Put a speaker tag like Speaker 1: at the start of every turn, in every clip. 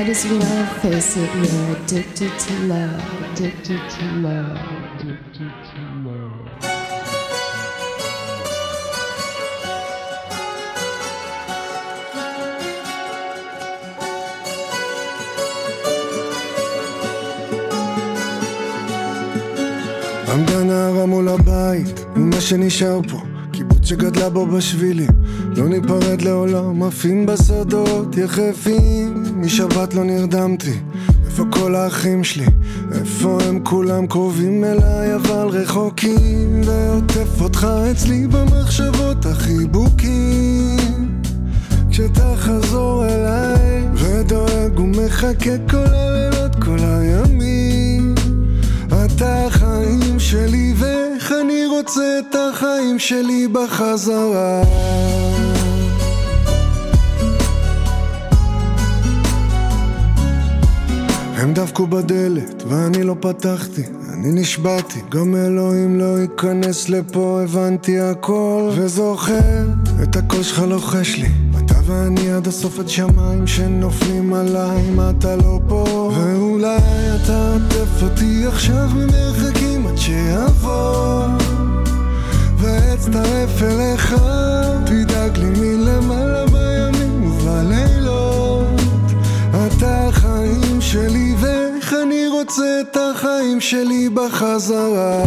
Speaker 1: might as well face it, you're addicted to love, addicted to love, addicted to love.
Speaker 2: עמדה נערה מול הבית, ומה שנשאר פה, שגדלה בו בשבילים, לא ניפרד לעולם, עפים בשדות יחפים, משבת לא נרדמתי, איפה כל האחים שלי? איפה הם כולם קרובים אליי אבל רחוקים, ועוטף אותך אצלי במחשבות החיבוקים, כשתחזור אליי, ודואג ומחכה כל הלילות, כל הימים. אתה החיים שלי ואיך אני רוצה את החיים שלי בחזרה. הם דפקו בדלת ואני לא פתחתי אני נשבעתי, גם אלוהים לא ייכנס לפה, הבנתי הכל. וזוכר את הקול שלך לוחש לי ואני עד הסוף עד שמיים שנופלים עליי אם אתה לא פה? ואולי אתה עטף אותי עכשיו ממרחקים עד שיעבור. ואצטרף אליך תדאג לי מלמעלה בימים ובלילות. אתה החיים שלי ואיך אני רוצה את החיים שלי בחזרה.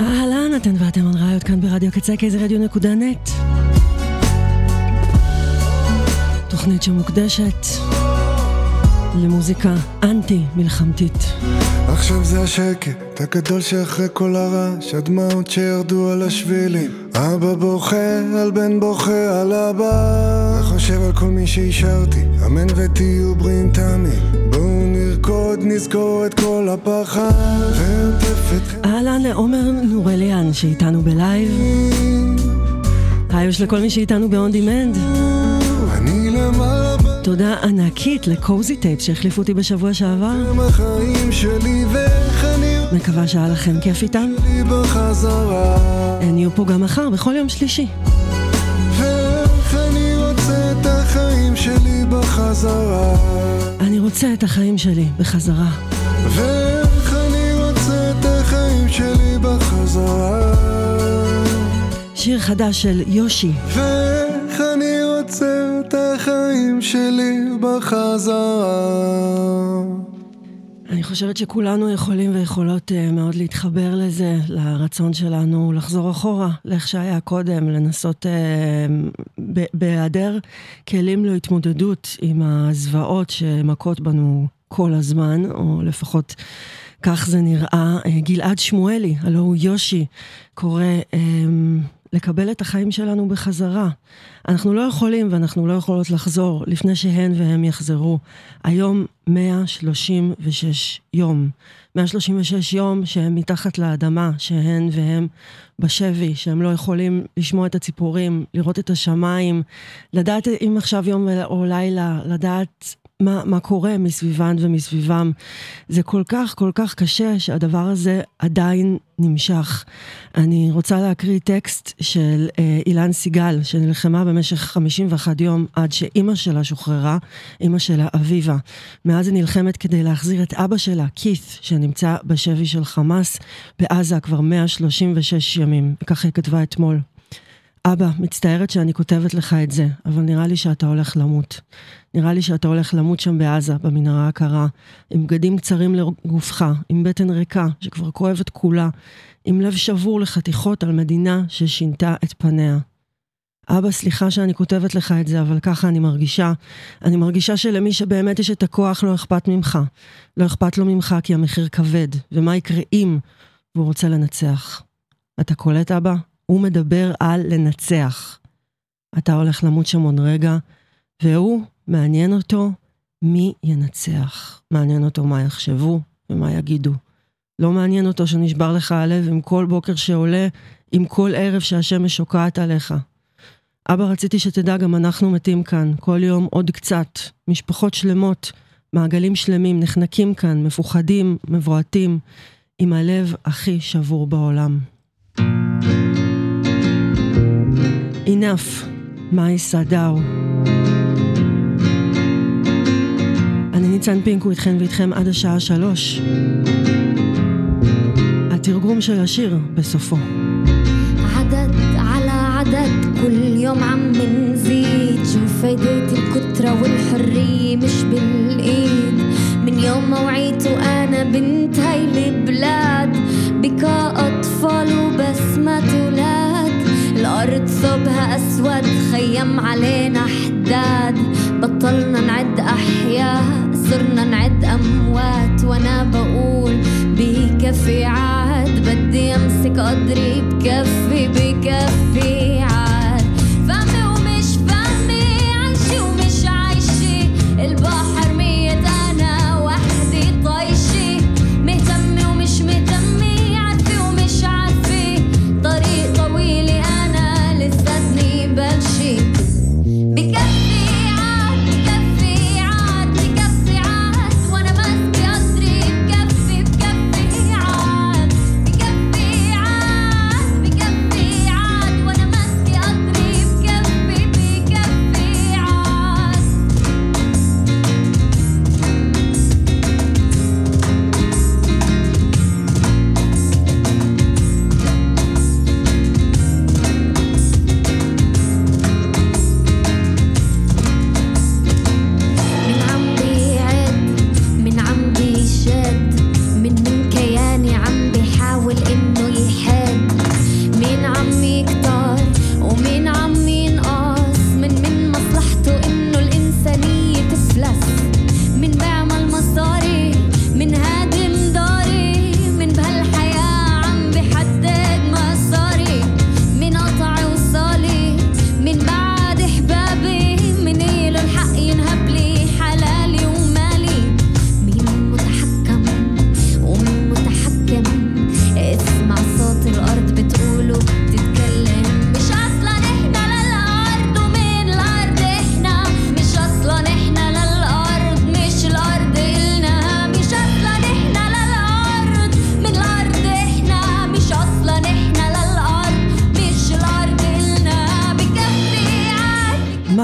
Speaker 3: אהלן, אתן ואתם על ראיות כאן ברדיו קצה איזה רדיו נקודה נט. תוכנית שמוקדשת למוזיקה אנטי-מלחמתית.
Speaker 2: עכשיו זה השקט הגדול שאחרי כל הרעש הדמעות שירדו על השבילים אבא בוכה על בן בוכה על אבא וחושב על כל מי שהשארתי אמן ותהיו בריאים תמיד בואו נרקוד נזכור את כל הפחד
Speaker 3: אהלן לעומר נורליאן שאיתנו בלייב. היוש לכל מי שאיתנו ב-on demand.
Speaker 2: אני
Speaker 3: תודה ענקית לקוזי טייפ שהחליפו אותי בשבוע שעבר. מקווה שהיה לכם כיף איתם. הן יהיו פה גם מחר, בכל יום שלישי.
Speaker 2: ואיך אני רוצה את החיים שלי בחזרה
Speaker 3: אני רוצה את החיים שלי בחזרה.
Speaker 2: ואיך אני רוצה את החיים שלי בחזרה
Speaker 3: שיר חדש של יושי.
Speaker 2: ואיך אני רוצה את החיים שלי בחזרה
Speaker 3: אני חושבת שכולנו יכולים ויכולות uh, מאוד להתחבר לזה, לרצון שלנו לחזור אחורה, לאיך שהיה קודם, לנסות ב- בהיעדר כלים להתמודדות עם הזוועות שמכות בנו כל הזמן, או לפחות כך זה נראה. Uh, גלעד שמואלי, הלו הוא יושי, קורא um, לקבל את החיים שלנו בחזרה. אנחנו לא יכולים ואנחנו לא יכולות לחזור לפני שהן והם יחזרו. היום 136 יום. 136 יום שהם מתחת לאדמה, שהן והם בשבי, שהם לא יכולים לשמוע את הציפורים, לראות את השמיים, לדעת אם עכשיו יום או לילה, לדעת מה, מה קורה מסביבן ומסביבם. זה כל כך כל כך קשה שהדבר הזה עדיין נמשך. אני רוצה להקריא טקסט של אה, אילן סיגל, שנלחמה במשך 51 יום עד שאימא שלה שוחררה, אימא שלה אביבה. מאז היא נלחמת כדי להחזיר את אבא שלה, כית, שנמצא בשבי של חמאס בעזה כבר 136 ימים. וככה היא כתבה אתמול. אבא, מצטערת שאני כותבת לך את זה, אבל נראה לי שאתה הולך למות. נראה לי שאתה הולך למות שם בעזה, במנהרה הקרה, עם בגדים קצרים לגופך, עם בטן ריקה, שכבר כואבת כולה, עם לב שבור לחתיכות על מדינה ששינתה את פניה. אבא, סליחה שאני כותבת לך את זה, אבל ככה אני מרגישה. אני מרגישה שלמי שבאמת יש את הכוח לא אכפת ממך. לא אכפת לו ממך כי המחיר כבד, ומה יקרה אם והוא רוצה לנצח. אתה קולט, אבא? הוא מדבר על לנצח. אתה הולך למות שם עוד רגע, והוא, מעניין אותו מי ינצח. מעניין אותו מה יחשבו ומה יגידו. לא מעניין אותו שנשבר לך הלב עם כל בוקר שעולה, עם כל ערב שהשמש שוקעת עליך. אבא, רציתי שתדע, גם אנחנו מתים כאן, כל יום עוד קצת. משפחות שלמות, מעגלים שלמים, נחנקים כאן, מפוחדים, מבועטים, עם הלב הכי שבור בעולם. enough, מאי סדאו. ניצן פינק הוא איתכן ואיתכם עד השעה שלוש. התרגום של השיר בסופו.
Speaker 4: عدد على عدد كل يوم عم بنزيد شو فايدة الكترة والحرية مش بالإيد من يوم ما وعيت وأنا بنت هاي البلاد بكاء أطفال وبسمة ولاد الأرض ثوبها أسود خيم علينا حداد. بطلنا نعد أحياء صرنا نعد أموات. وأنا بقول بكفي عاد بدي أمسك قدري بكفي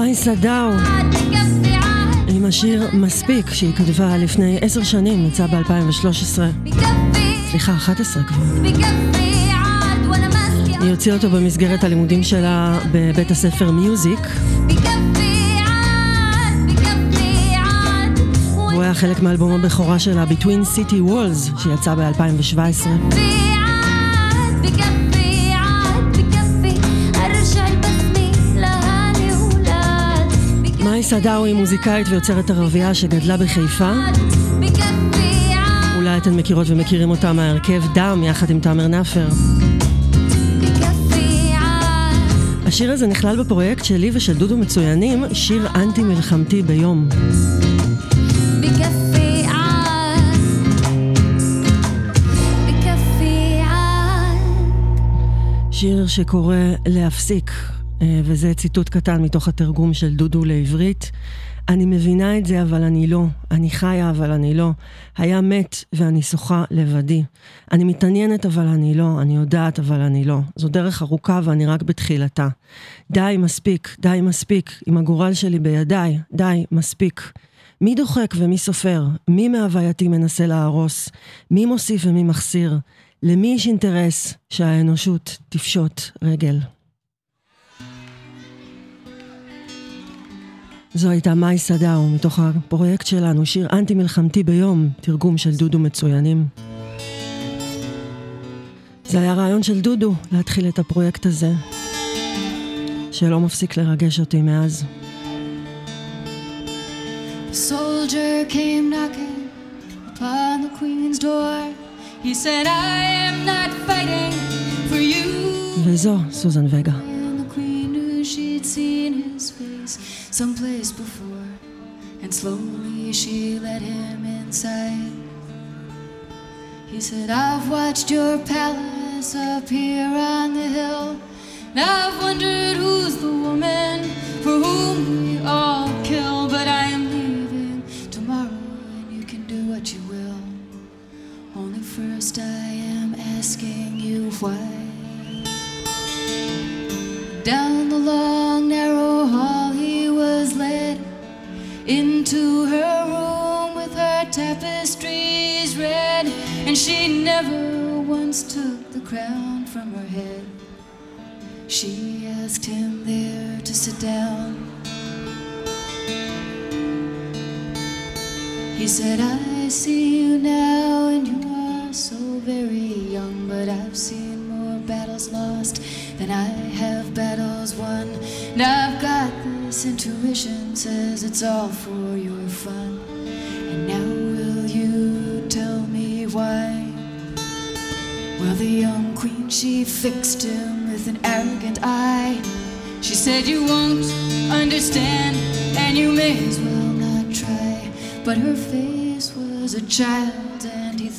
Speaker 3: מאי
Speaker 4: אדאו
Speaker 3: עם השיר מספיק שהיא כתבה לפני עשר שנים, יצא ב-2013. סליחה, 11 כבר. היא הוציאה אותו במסגרת הלימודים שלה בבית הספר מיוזיק. הוא היה חלק מאלבום הבכורה שלה, Between City Walls, שיצא ב-2017. סדאו היא מוזיקאית ויוצרת ערבייה שגדלה בחיפה. אולי אתן מכירות ומכירים אותה מההרכב דם יחד עם תאמר נאפר. השיר הזה נכלל בפרויקט שלי ושל דודו מצוינים, שיר אנטי מלחמתי ביום. שיר שקורא להפסיק וזה ציטוט קטן מתוך התרגום של דודו לעברית. אני מבינה את זה, אבל אני לא. אני חיה, אבל אני לא. היה מת, ואני שוחה לבדי. אני מתעניינת, אבל אני לא. אני יודעת, אבל אני לא. זו דרך ארוכה, ואני רק בתחילתה. די, מספיק. די, מספיק. עם הגורל שלי בידיי. די, מספיק. מי דוחק ומי סופר? מי מהווייתי מנסה להרוס? מי מוסיף ומי מחסיר? למי יש אינטרס שהאנושות תפשוט רגל? זו הייתה מאי סדאו, מתוך הפרויקט שלנו, שיר אנטי מלחמתי ביום, תרגום של דודו מצוינים. זה היה רעיון של דודו להתחיל את הפרויקט הזה, שלא מפסיק לרגש אותי מאז.
Speaker 5: Soldier came knocking upon the queen's door. He said, I am not fighting for you.
Speaker 3: וזו סוזן וגה.
Speaker 5: Someplace before. And slowly she let him inside. He said, I've watched your palace up here on the hill. And I've wondered who's the woman for whom we all kill. But I am leaving tomorrow, and you can do what you will. Only first I am asking you why. Down the long, into her room with her tapestries red, and she never once took the crown from her head. She asked him there to sit down. He said, I see you now, and you are so very young, but I've seen battles lost than I have battles won. And I've got this intuition, says it's all for your fun. And now will you tell me why? Well, the young queen, she fixed him with an arrogant eye. She said, You won't understand, and you may as well not try. But her face was a child,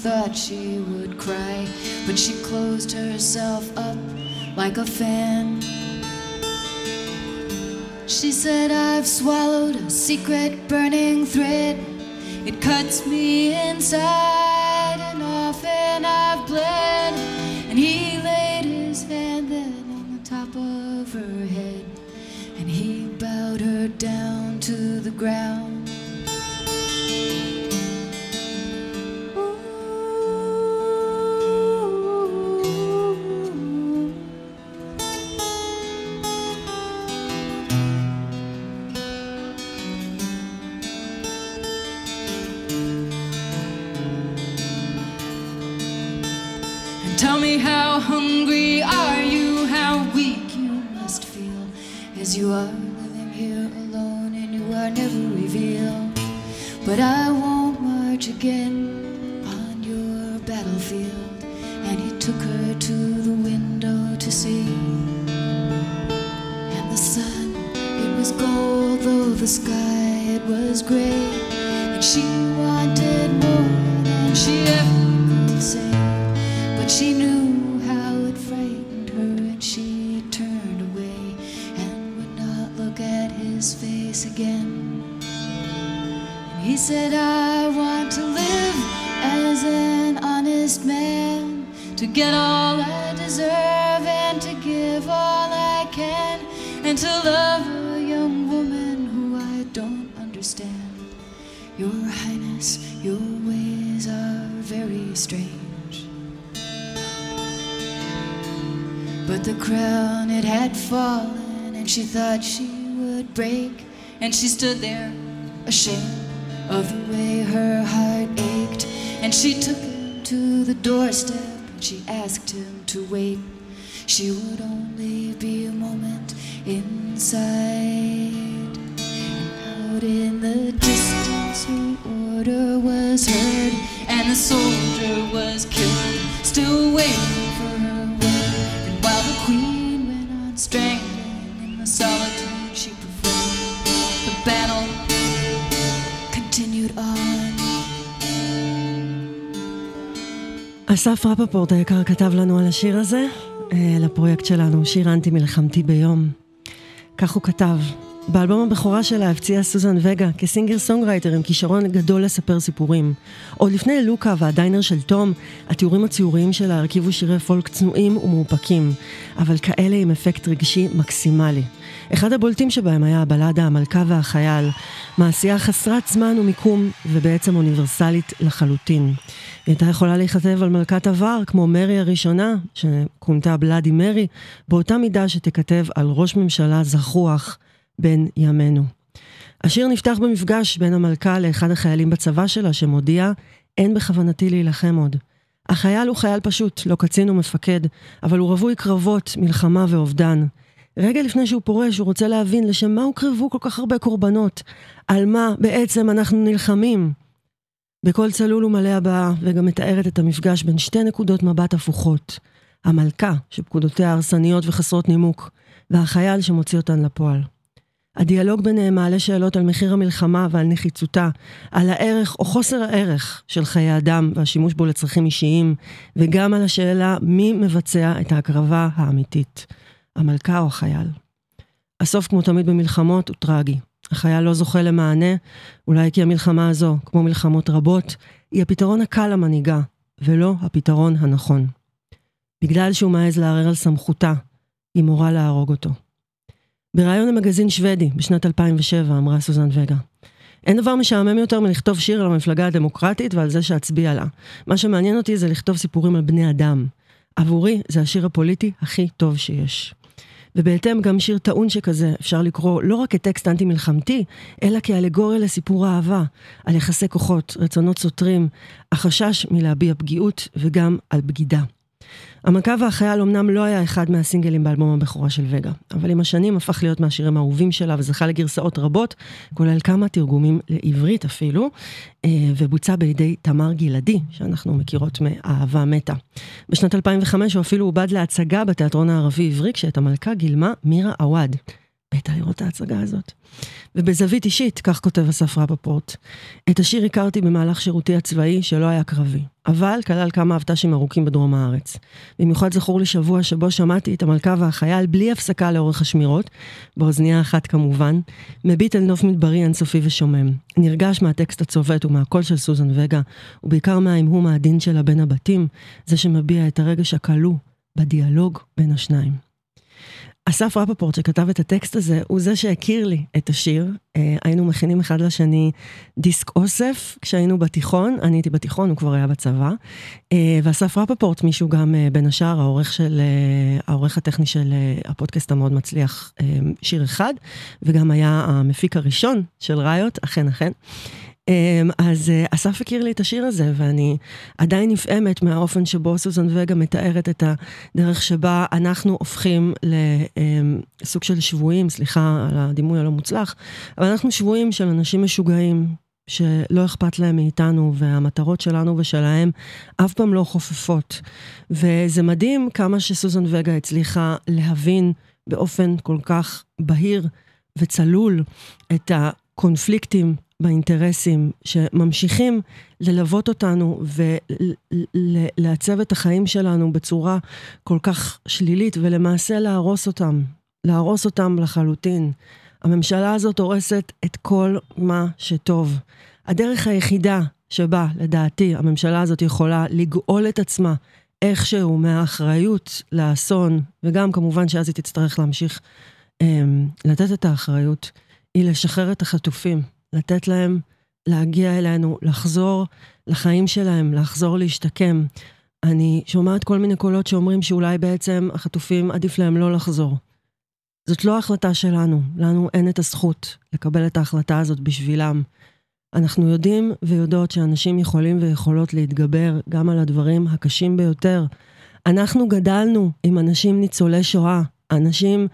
Speaker 5: thought she would cry. But she closed herself up like a fan. She said, I've swallowed a secret burning thread. It cuts me inside, and often I've bled. And he laid his hand then on the top of her head, and he bowed her down to the ground. Again the crown, it had fallen, and she thought she would break. And she stood there, ashamed of the way her heart ached. And she took him to the doorstep, and she asked him to wait. She would only be a moment inside. And out in the distance, her order was heard, and the soldier was killed, still waiting
Speaker 3: אסף רפפורט היקר כתב לנו על השיר הזה, אה, לפרויקט שלנו, שיר אנטי מלחמתי ביום. כך הוא כתב. באלבום הבכורה שלה הפציעה סוזן וגה כ singer songwriter עם כישרון גדול לספר סיפורים. עוד לפני לוקה והדיינר של תום, התיאורים הציוריים שלה הרכיבו שירי פולק צנועים ומאופקים, אבל כאלה עם אפקט רגשי מקסימלי. אחד הבולטים שבהם היה הבלדה המלכה והחייל, מעשייה חסרת זמן ומיקום ובעצם אוניברסלית לחלוטין. היא הייתה יכולה להיכתב על מלכת עבר, כמו מרי הראשונה, שכונתה בלאדי מרי, באותה מידה שתכתב על ראש ממשלה זחוח בין ימינו. השיר נפתח במפגש בין המלכה לאחד החיילים בצבא שלה, שמודיע, אין בכוונתי להילחם עוד. החייל הוא חייל פשוט, לא קצין ומפקד, אבל הוא רווי קרבות, מלחמה ואובדן. רגע לפני שהוא פורש, הוא רוצה להבין לשם מה הוקרבו כל כך הרבה קורבנות, על מה בעצם אנחנו נלחמים. בקול צלול ומלא הבאה, וגם מתארת את המפגש בין שתי נקודות מבט הפוכות. המלכה, שפקודותיה הרסניות וחסרות נימוק, והחייל שמוציא אותן לפועל. הדיאלוג ביניהם מעלה שאלות על מחיר המלחמה ועל נחיצותה, על הערך או חוסר הערך של חיי אדם והשימוש בו לצרכים אישיים, וגם על השאלה מי מבצע את ההקרבה האמיתית, המלכה או החייל. הסוף, כמו תמיד במלחמות, הוא טרגי. החייל לא זוכה למענה, אולי כי המלחמה הזו, כמו מלחמות רבות, היא הפתרון הקל למנהיגה, ולא הפתרון הנכון. בגלל שהוא מעז לערער על סמכותה, היא מורה להרוג אותו. בריאיון למגזין שוודי בשנת 2007 אמרה סוזן וגה, אין דבר משעמם יותר מלכתוב שיר על המפלגה הדמוקרטית ועל זה שאצביע לה. מה שמעניין אותי זה לכתוב סיפורים על בני אדם. עבורי זה השיר הפוליטי הכי טוב שיש. ובהתאם גם שיר טעון שכזה אפשר לקרוא לא רק כטקסט אנטי-מלחמתי, אלא כאלגוריה לסיפור אהבה, על יחסי כוחות, רצונות סותרים, החשש מלהביע פגיעות וגם על בגידה. המכה והחייל אמנם לא היה אחד מהסינגלים באלבום הבכורה של וגה, אבל עם השנים הפך להיות מהשירים האהובים שלה וזכה לגרסאות רבות, כולל כמה תרגומים לעברית אפילו, אה, ובוצע בידי תמר גלעדי, שאנחנו מכירות מאהבה מתה. בשנת 2005 הוא אפילו עובד להצגה בתיאטרון הערבי-עברי, כשאת המלכה גילמה מירה עווד. מתה לראות את ההצגה הזאת. ובזווית אישית, כך כותב אסף רפפורט, את השיר הכרתי במהלך שירותי הצבאי שלא היה קרבי, אבל כלל כמה אבט"שים ארוכים בדרום הארץ. במיוחד זכור לי שבוע שבו שמעתי את המלכה והחייל בלי הפסקה לאורך השמירות, באוזנייה אחת כמובן, מביט אל נוף מדברי אינסופי ושומם. נרגש מהטקסט הצובט ומהקול של סוזן וגה, ובעיקר מההמהום העדין שלה בין הבתים, זה שמביע את הרגש הכלוא בדיאלוג בין השניים. אסף רפפורט שכתב את הטקסט הזה, הוא זה שהכיר לי את השיר. אה, היינו מכינים אחד לשני דיסק אוסף כשהיינו בתיכון, אני הייתי בתיכון, הוא כבר היה בצבא. אה, ואסף רפפורט, מישהו גם אה, בין השאר, העורך, של, העורך הטכני של הפודקאסט המאוד מצליח, שיר אחד, וגם היה המפיק הראשון של ראיות, אכן אכן. אמ, אז אה, אסף הכיר לי את השיר הזה, ואני עדיין נפעמת מהאופן שבו סוזן וגה מתארת את הדרך שבה אנחנו הופכים לסוג של שבויים, סליחה על הדימוי הלא מוצלח, אבל אנחנו שבויים של אנשים משוגעים. שלא אכפת להם מאיתנו, והמטרות שלנו ושלהם אף פעם לא חופפות. וזה מדהים כמה שסוזן וגה הצליחה להבין באופן כל כך בהיר וצלול את הקונפליקטים באינטרסים שממשיכים ללוות אותנו ולעצב את החיים שלנו בצורה כל כך שלילית, ולמעשה להרוס אותם, להרוס אותם לחלוטין. הממשלה הזאת הורסת את כל מה שטוב. הדרך היחידה שבה, לדעתי, הממשלה הזאת יכולה לגאול את עצמה איכשהו מהאחריות לאסון, וגם כמובן שאז היא תצטרך להמשיך אה, לתת את האחריות, היא לשחרר את החטופים. לתת להם להגיע אלינו, לחזור לחיים שלהם, לחזור להשתקם. אני שומעת כל מיני קולות שאומרים שאולי בעצם החטופים עדיף להם לא לחזור. זאת לא החלטה שלנו, לנו אין את הזכות לקבל את ההחלטה הזאת בשבילם. אנחנו יודעים ויודעות שאנשים יכולים ויכולות להתגבר גם על הדברים הקשים ביותר. אנחנו גדלנו עם אנשים ניצולי שואה, אנשים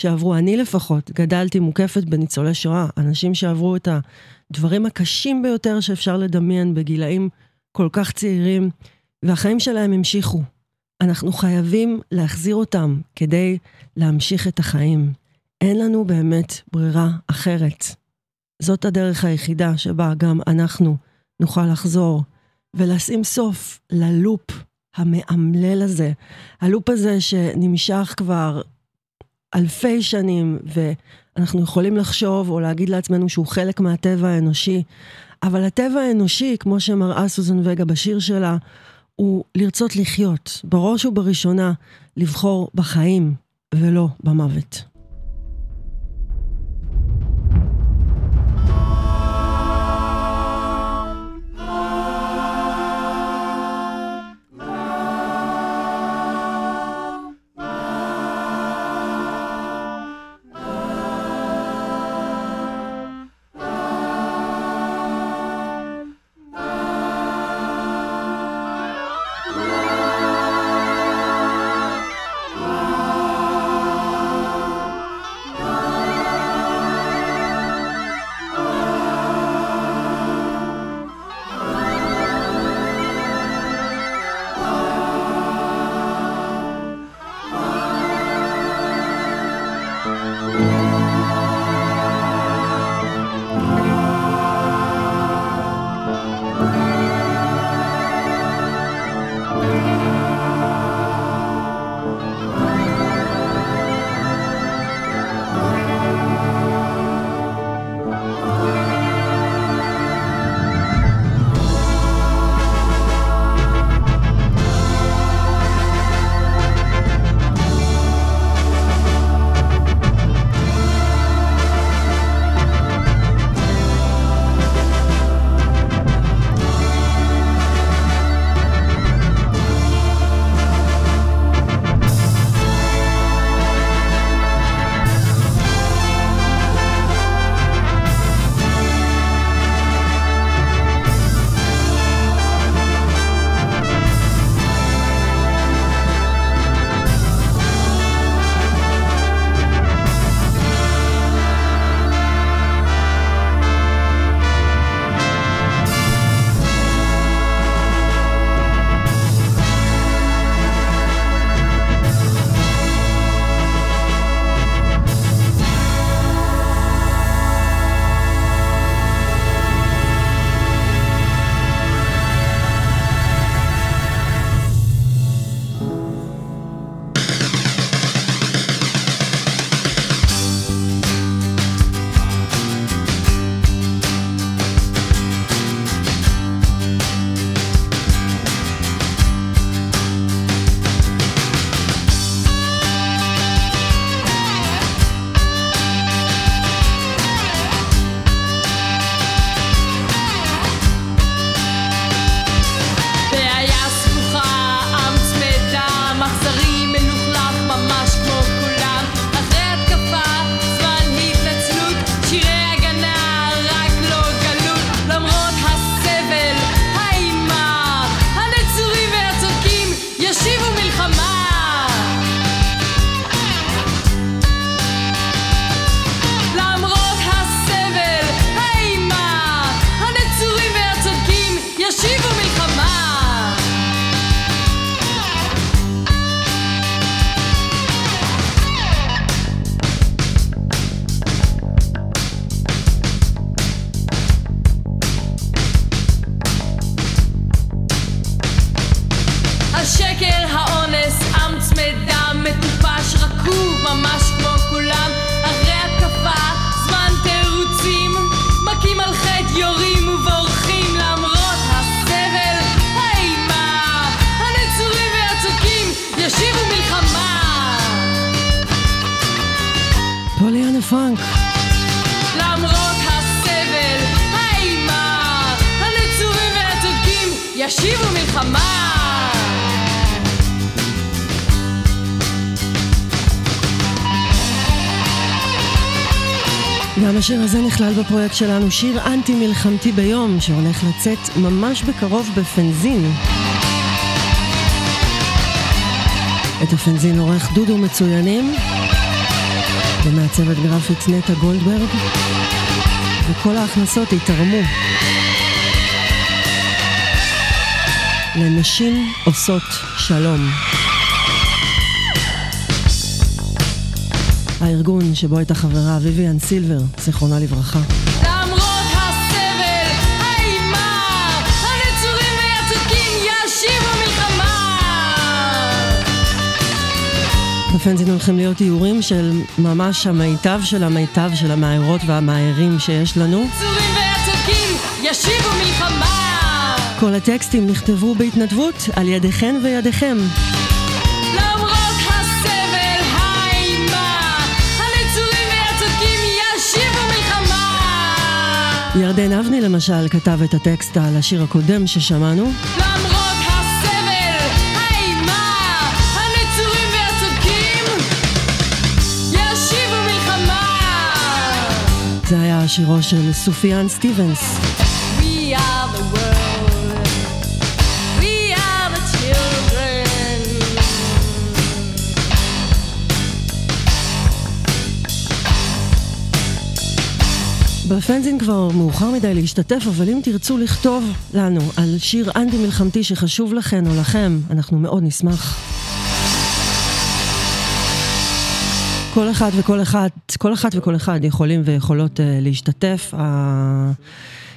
Speaker 3: שעברו, אני לפחות, גדלתי מוקפת בניצולי שואה, אנשים שעברו את הדברים הקשים ביותר שאפשר לדמיין בגילאים כל כך צעירים, והחיים שלהם המשיכו. אנחנו חייבים להחזיר אותם כדי להמשיך את החיים. אין לנו באמת ברירה אחרת. זאת הדרך היחידה שבה גם אנחנו נוכל לחזור ולשים סוף ללופ המאמלל הזה. הלופ הזה שנמשך כבר אלפי שנים, ואנחנו יכולים לחשוב או להגיד לעצמנו שהוא חלק מהטבע האנושי, אבל הטבע האנושי, כמו שמראה סוזן וגה בשיר שלה, הוא לרצות לחיות, בראש ובראשונה לבחור בחיים ולא במוות. דה פאנק.
Speaker 6: למרות הסבל, האימה, הנצורים והצודקים ישיבו מלחמה.
Speaker 3: גם השיר הזה נכלל בפרויקט שלנו, שיר אנטי-מלחמתי ביום, שהולך לצאת ממש בקרוב בפנזין. את הפנזין עורך דודו מצוינים. ומעצבת גרפית נטע גולדברג, וכל ההכנסות יתרמו לנשים עושות שלום. הארגון שבו הייתה חברה ויvian סילבר, זיכרונה לברכה. בפנזין הולכים להיות איורים של ממש המיטב של המיטב של המאיירות והמאיירים שיש לנו.
Speaker 6: הנצורים והצודקים ישיבו מלחמה!
Speaker 3: כל הטקסטים נכתבו בהתנדבות על ידיכן וידיכם. ירדן אבני למשל כתב את הטקסט על השיר הקודם ששמענו.
Speaker 6: למרות
Speaker 3: שירו של סופיאן סטיבנס.
Speaker 6: We are the world. We are the children.
Speaker 3: בפנזין כבר מאוחר מדי להשתתף, אבל אם תרצו לכתוב לנו על שיר אנטי מלחמתי שחשוב לכן או לכם, אנחנו מאוד נשמח. כל אחד וכל אחת, כל אחת וכל אחד יכולים ויכולות uh, להשתתף.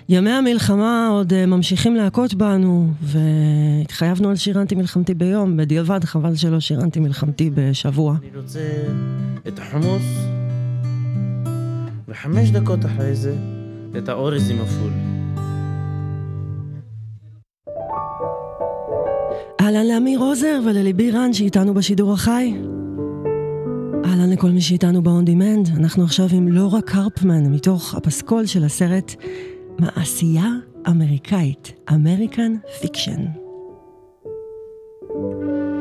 Speaker 3: ימי המלחמה עוד uh, ממשיכים להכות בנו, והתחייבנו על שיר אנטי מלחמתי ביום, בדיעבד חבל שלא שיר אנטי מלחמתי בשבוע.
Speaker 7: אני רוצה את החומוס, וחמש דקות אחרי זה, את האורז עם הפול.
Speaker 3: אהלן לאמיר עוזר ולליבי רן שאיתנו בשידור החי. אהלן לכל מי שאיתנו ב-on demand. אנחנו עכשיו עם לורה קרפמן מתוך הפסקול של הסרט מעשייה אמריקאית, American Fiction. Sick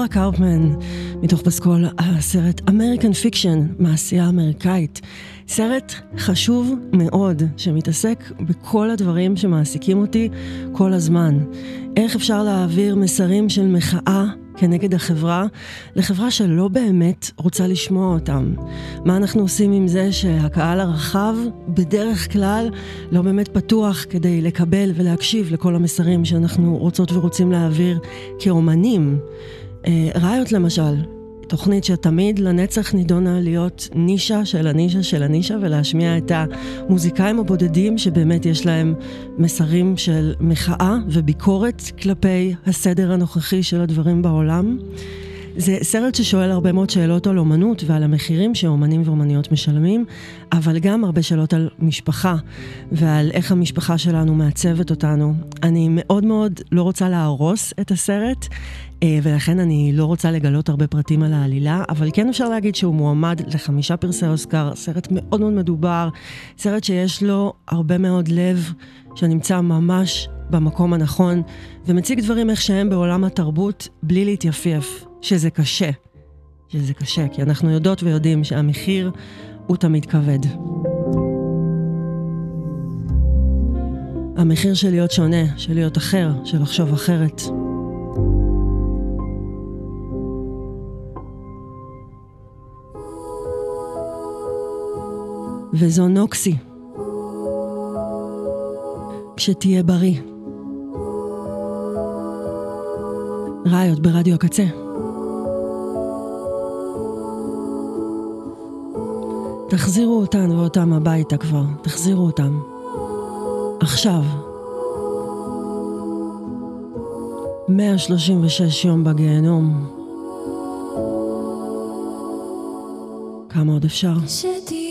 Speaker 3: לורה קאופמן, מתוך פסקול הסרט American Fiction, מעשייה אמריקאית. סרט חשוב מאוד, שמתעסק בכל הדברים שמעסיקים אותי כל הזמן. איך אפשר להעביר מסרים של מחאה כנגד החברה, לחברה שלא באמת רוצה לשמוע אותם. מה אנחנו עושים עם זה שהקהל הרחב בדרך כלל לא באמת פתוח כדי לקבל ולהקשיב לכל המסרים שאנחנו רוצות ורוצים להעביר כאומנים. אה, ראיות למשל, תוכנית שתמיד לנצח נידונה להיות נישה של הנישה של הנישה ולהשמיע את המוזיקאים הבודדים שבאמת יש להם מסרים של מחאה וביקורת כלפי הסדר הנוכחי של הדברים בעולם. זה סרט ששואל הרבה מאוד שאלות על אומנות ועל המחירים שאומנים ואומניות משלמים, אבל גם הרבה שאלות על משפחה ועל איך המשפחה שלנו מעצבת אותנו. אני מאוד מאוד לא רוצה להרוס את הסרט, אה, ולכן אני לא רוצה לגלות הרבה פרטים על העלילה, אבל כן אפשר להגיד שהוא מועמד לחמישה פרסי אוסקר, סרט מאוד מאוד מדובר, סרט שיש לו הרבה מאוד לב, שנמצא ממש במקום הנכון, ומציג דברים איך שהם בעולם התרבות, בלי להתייפייף, שזה קשה. שזה קשה, כי אנחנו יודעות ויודעים שהמחיר הוא תמיד כבד. המחיר של להיות שונה, של להיות אחר, של לחשוב אחרת. וזו נוקסי. כשתהיה בריא. ראיות ברדיו הקצה. תחזירו אותן ואותם הביתה כבר, תחזירו אותם. עכשיו. 136 יום בגיהנום. כמה עוד אפשר?
Speaker 8: שתהיה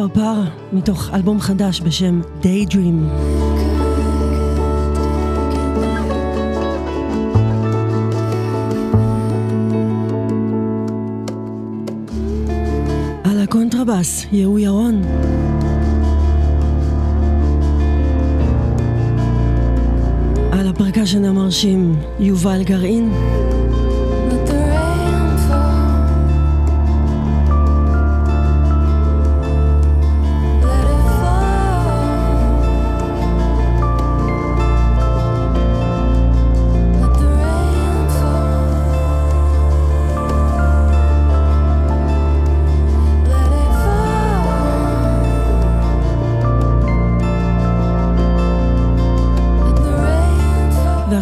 Speaker 3: פרפר, מתוך אלבום חדש בשם Daydream. על הקונטרבאס, יהוא ירון. על ה percussion המרשים, יובל גרעין.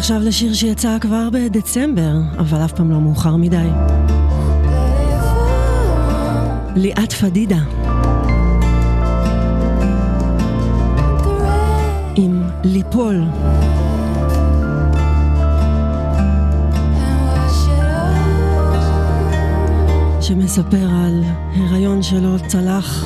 Speaker 5: Fall.
Speaker 3: ועכשיו לשיר שיצא כבר בדצמבר, אבל אף פעם לא מאוחר מדי. ליאת פדידה, עם ליפול. שמספר על הריון שלא צלח.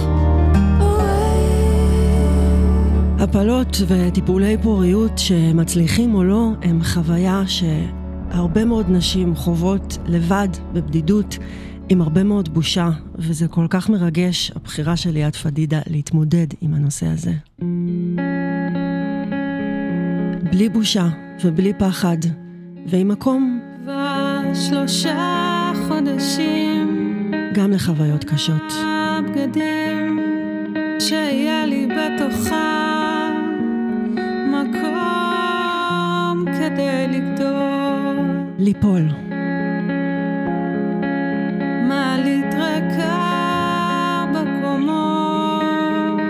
Speaker 3: הפלות וטיפולי פוריות שמצליחים או לא, הם חוויה שהרבה מאוד נשים חוות לבד, בבדידות, עם הרבה מאוד בושה, וזה כל כך מרגש, הבחירה של ליאת פדידה להתמודד עם הנושא הזה. בלי בושה ובלי פחד, ועם מקום
Speaker 9: כבר שלושה חודשים
Speaker 3: גם לחוויות קשות.
Speaker 9: הבגדים שהיה לי בתוכם כדי לגדול.
Speaker 3: ליפול,
Speaker 9: מעלית ריקה בקומות?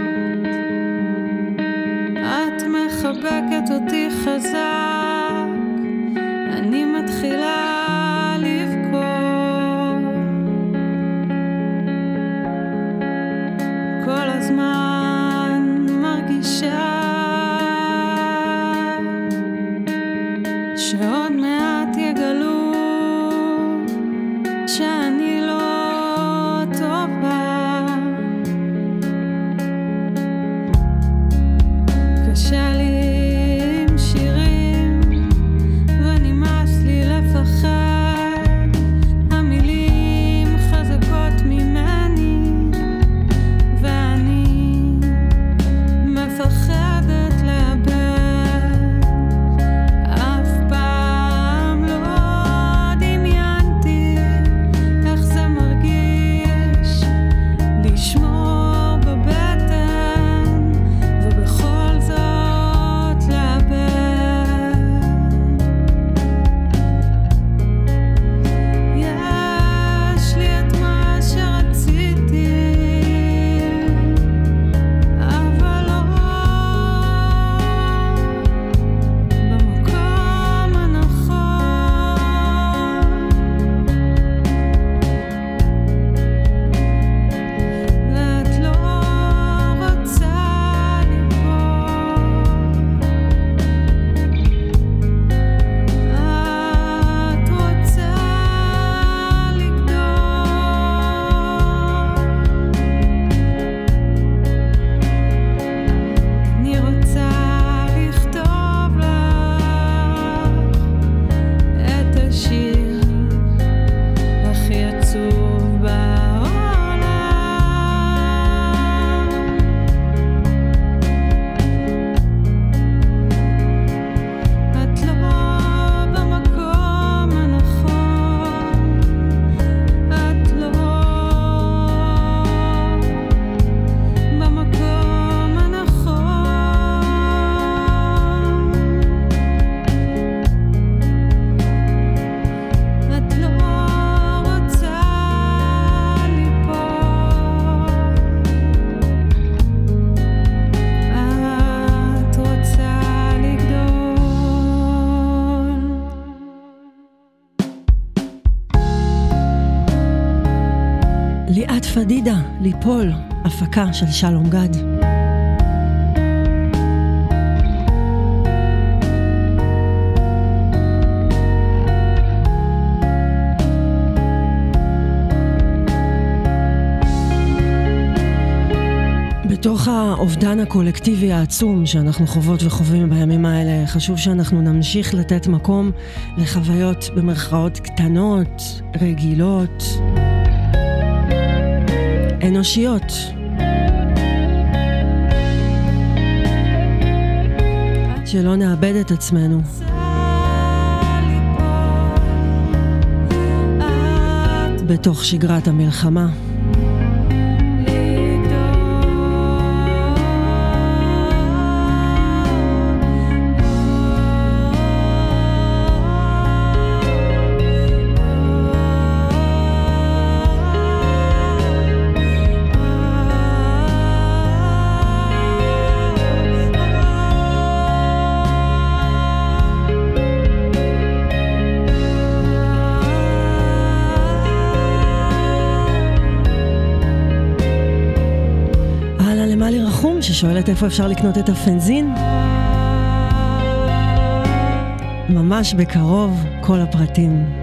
Speaker 9: את מחבקת אותי חזק
Speaker 3: פדידה, ליפול, הפקה של שלום גד. בתוך האובדן הקולקטיבי העצום שאנחנו חוות וחווים בימים האלה, חשוב שאנחנו נמשיך לתת מקום לחוויות במרכאות קטנות, רגילות. אנושיות. שלא נאבד את עצמנו. בתוך שגרת המלחמה. רחום, ששואלת איפה אפשר לקנות את הפנזין. ממש בקרוב, כל הפרטים.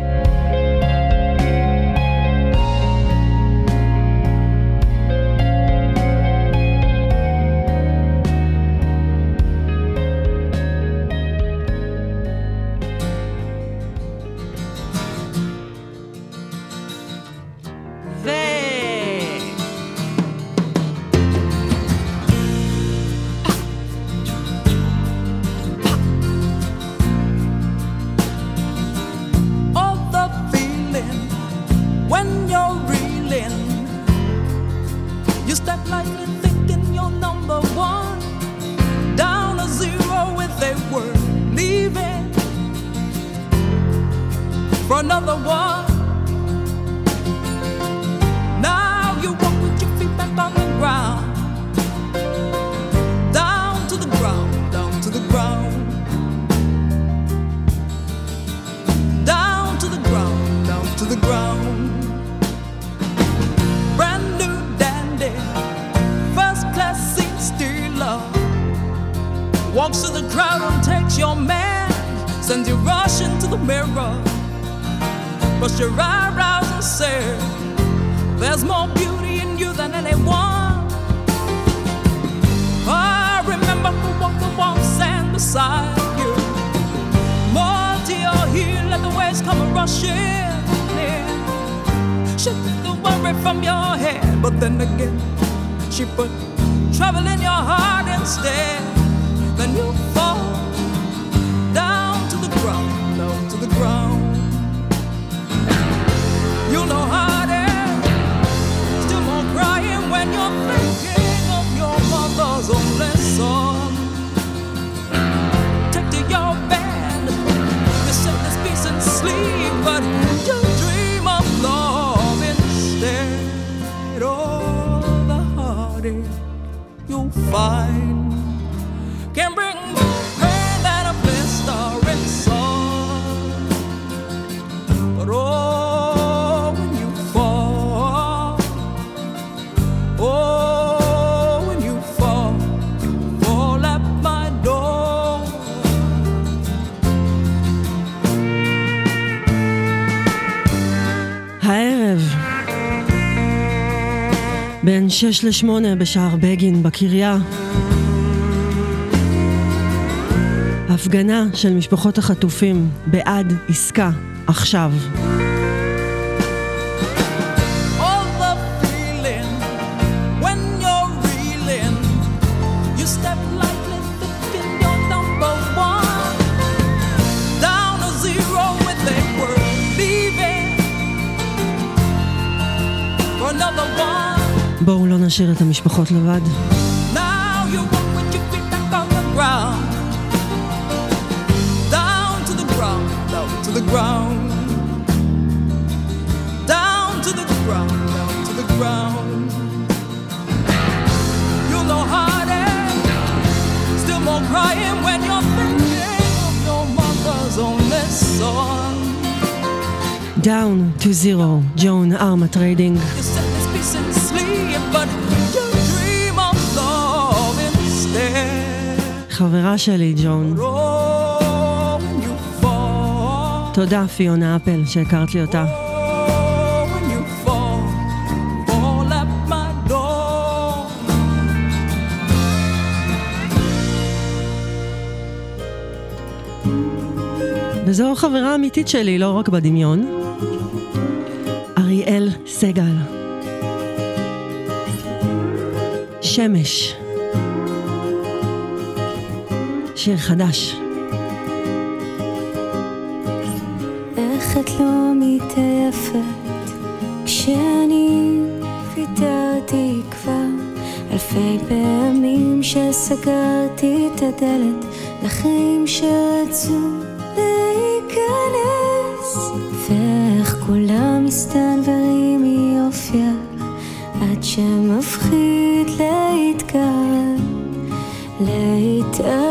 Speaker 10: Reeling. You step lightly thinking you're number one. Down a zero with a word, leaving for another one. Walks to the crowd and takes your man, sends you rushing to the mirror. Brush your eyebrows and say, There's more beauty in you than anyone. I remember who walked the walk stand beside you. More to your heel, let the waves come rushing in. She took the worry from your head, but then again, she put trouble in your heart instead. Then you fall down to the ground, down to the ground. You know how it is. Still more crying when you're thinking of your mother's only son take to your bed. You say this peace and sleep, but you dream of love instead. Oh, the heartache you'll find
Speaker 3: בין שש לשמונה בשער בגין בקריה, הפגנה של משפחות החטופים בעד עסקה עכשיו.
Speaker 10: it is. Still more crying when you're thinking of your mother's only son.
Speaker 3: Down to zero, ג'ון ארמה טריידינג. חברה שלי,
Speaker 10: ג'ואן.
Speaker 3: תודה, פיונה אפל, שהכרת לי אותה. וזו חברה אמיתית שלי, לא רק בדמיון. אריאל סגל. שמש. שיר חדש.
Speaker 8: איך את לא מתעייפת? כשאני ויתרתי כבר אלפי פעמים שסגרתי את הדלת לחיים שרצו להיכנס. ואיך כולם מסתנוורים מיופייך עד שמפחיד להתקרב להתאהב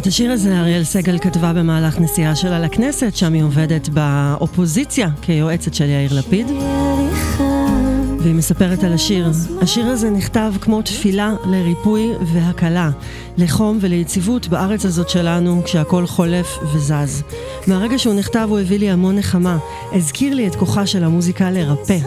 Speaker 8: את
Speaker 3: השיר הזה אריאל סגל כתבה במהלך נסיעה שלה לכנסת, שם היא עובדת באופוזיציה כיועצת של יאיר לפיד. והיא מספרת על השיר. השיר הזה נכתב כמו תפילה לריפוי והקלה, לחום וליציבות בארץ הזאת שלנו כשהכול חולף וזז. מהרגע שהוא נכתב הוא הביא לי המון נחמה, הזכיר לי את כוחה של המוזיקה לרפא.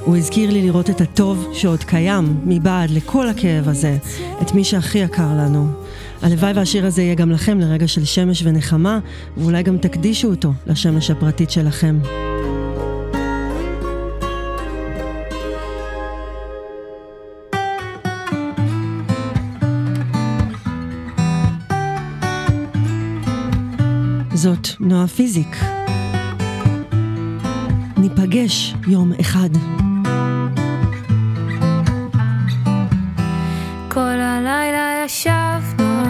Speaker 3: הוא הזכיר לי לראות את הטוב שעוד קיים מבעד לכל הכאב הזה, את מי שהכי יקר לנו. הלוואי והשיר הזה יהיה גם לכם לרגע של שמש ונחמה, ואולי גם תקדישו אותו לשמש הפרטית שלכם. זאת נועה פיזיק. ניפגש יום אחד.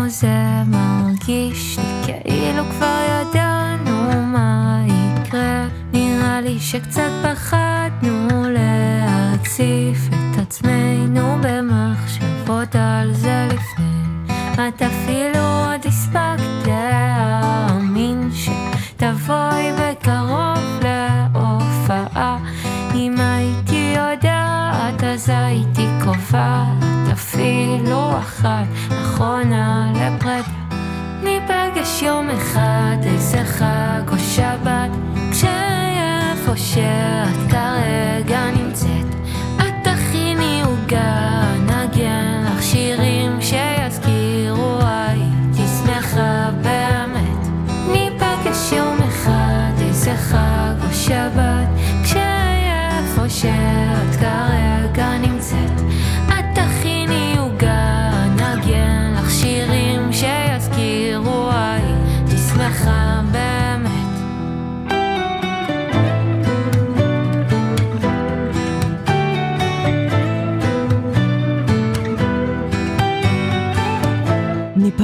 Speaker 8: זה מרגיש לי כאילו כבר ידענו מה יקרה. נראה לי שקצת פחדנו להציף את עצמנו במחשבות על זה לפני. את אפילו עוד הספקת להאמין שתבואי בקרוב להופעה. אם הייתי יודעת אז הייתי קובעת אפילו אחת אחרונה לפרידה. ניפגש יום אחד איזה חג או שבת. כשאיפה שאת כרגע נמצאת את תכיני עוגה נגן לך שירים שיזכירו הייתי שמחה באמת ניפגש יום אחד איזה חג או שבת. כשאיפה שאת כרגע נמצאת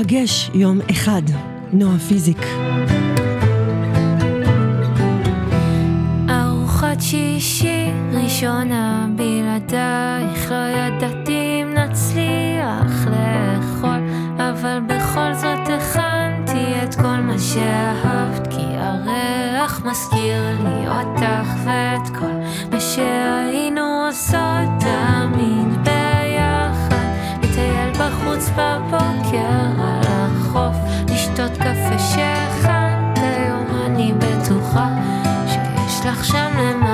Speaker 3: ניפגש יום אחד. נועה פיזיק.
Speaker 8: ארוחת שישי ראשונה בלעדייך לא ידעתי אם נצליח לאכול אבל בכל זאת הכנתי את כל מה שאהבת כי הריח מזכיר לי אותך ואת כל מה שהיינו עושות תמיד בחוץ בבוקר על החוף, לשתות קפה שהכנת היום, אני בטוחה שיש לך שם למעלה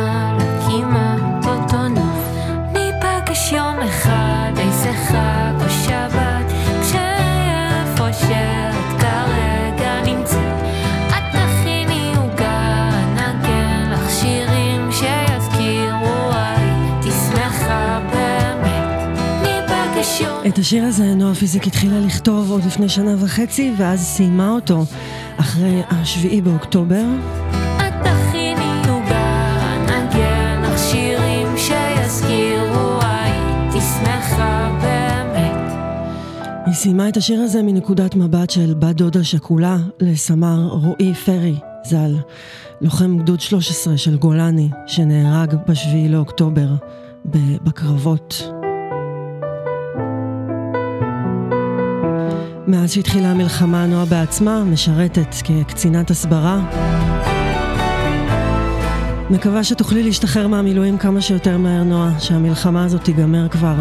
Speaker 3: השיר הזה נועה פיזיק התחילה לכתוב עוד לפני שנה וחצי, ואז סיימה אותו אחרי השביעי באוקטובר. היא סיימה את השיר הזה מנקודת מבט של בת דודה שכולה לסמ"ר רועי פרי, ז"ל, לוחם גדוד 13 של גולני, שנהרג ב-7 לאוקטובר בקרבות. מאז שהתחילה המלחמה, נועה בעצמה משרתת כקצינת הסברה. מקווה שתוכלי להשתחרר מהמילואים כמה שיותר מהר, נועה, שהמלחמה הזאת תיגמר כבר.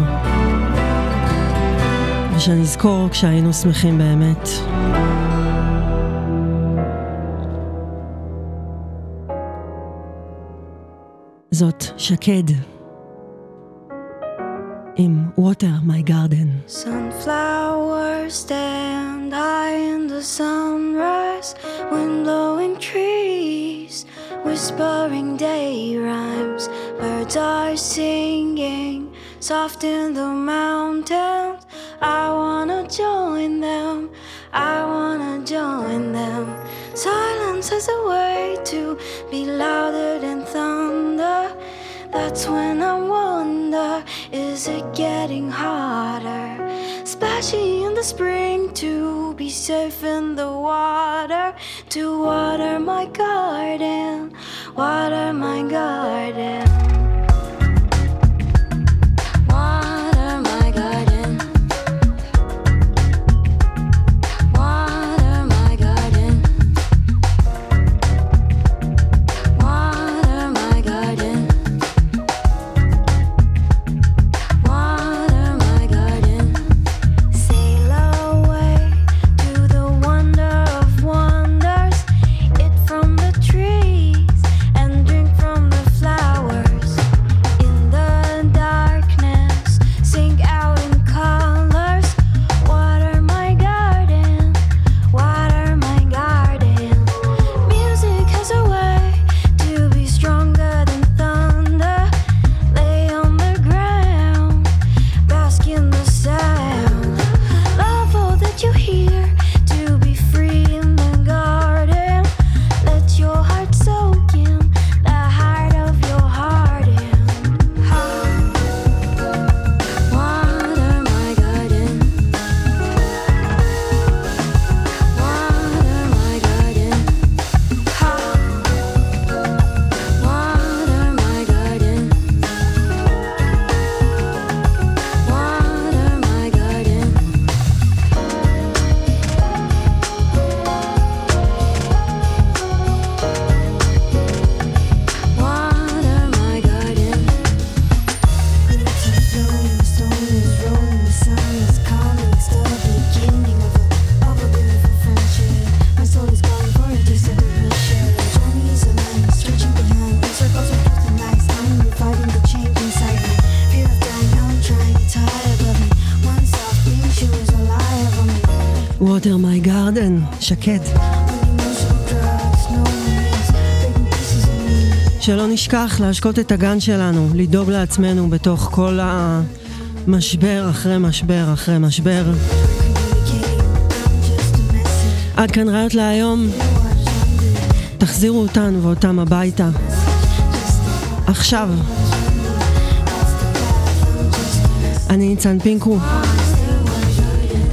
Speaker 3: ושנזכור כשהיינו שמחים באמת. זאת שקד. עם Water My Garden.
Speaker 5: Sunflowers stand high in the sunrise, wind blowing trees, whispering day rhymes. Birds are singing soft in the mountains. I wanna join them, I wanna join them. Silence has a way to be louder than thunder. That's when I wonder, is it getting harder? Especially in the spring to be safe in the water, to water my garden, water my garden. Me.
Speaker 3: שלא נשכח להשקות את הגן שלנו, לדאוג לעצמנו בתוך כל המשבר אחרי משבר אחרי משבר. עד כאן ראיות להיום, תחזירו אותן ואותם הביתה. עכשיו. אני ניצן פינקו.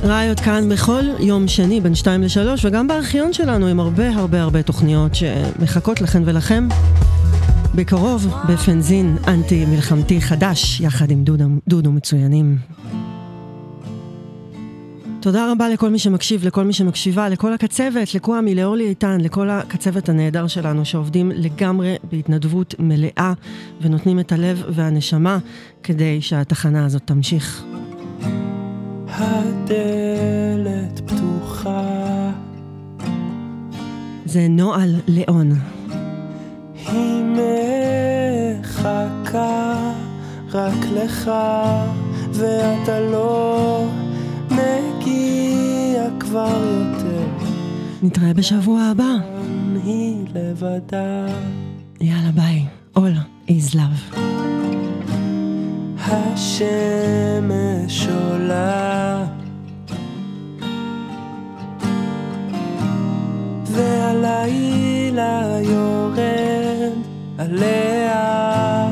Speaker 3: ראיות כאן בכל יום שני בין 2 ל-3 וגם בארכיון שלנו עם הרבה הרבה הרבה תוכניות שמחכות לכן ולכם. בקרוב בפנזין אנטי מלחמתי חדש יחד עם דודו, דודו מצוינים. תודה רבה לכל מי שמקשיב, לכל מי שמקשיבה, לכל הקצבת, לקוואמי, לאורלי איתן, לכל הקצבת הנהדר שלנו שעובדים לגמרי בהתנדבות מלאה ונותנים את הלב והנשמה כדי שהתחנה הזאת תמשיך.
Speaker 11: הדלת פתוחה,
Speaker 3: זה נועל ליאון.
Speaker 11: היא מחכה רק לך, ואתה לא מגיע כבר יותר.
Speaker 3: נתראה בשבוע הבא.
Speaker 11: היא לבדה.
Speaker 3: יאללה ביי. All is love.
Speaker 11: השמש עולה. והלילה יורד עליה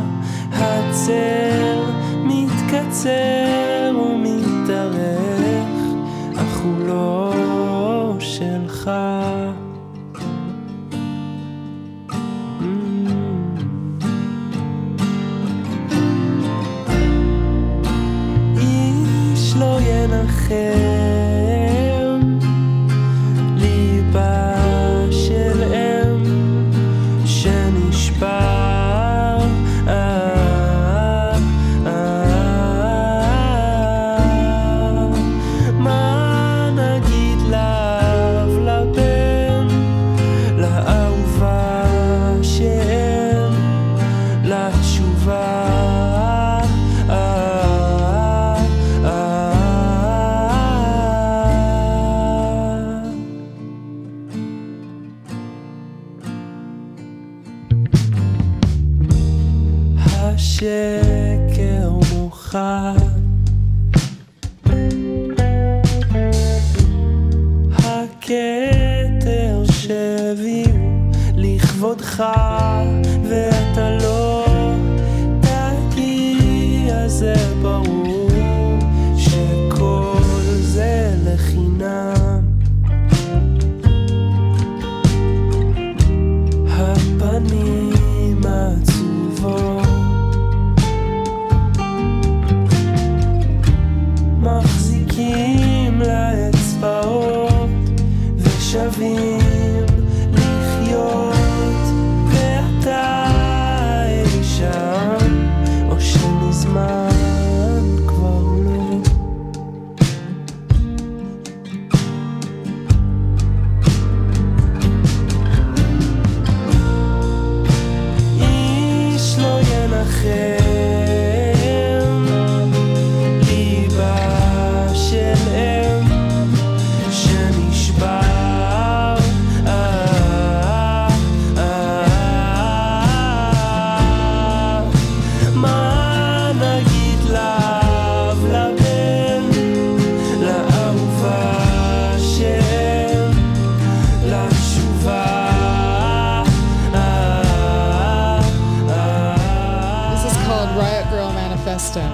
Speaker 11: הצל מתקצר Yeah. מוכן הכתר שהביאו לכבודך ואתה לא תגיע זה ברור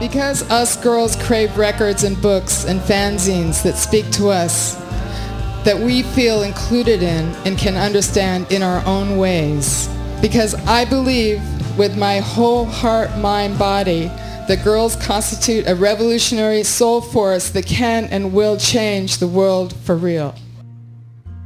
Speaker 12: Because us girls crave records and books and fanzines that speak to us, that we feel included in and can understand in our own ways. Because I believe with my whole heart, mind, body, that girls constitute a revolutionary soul force that can and will change the world for real.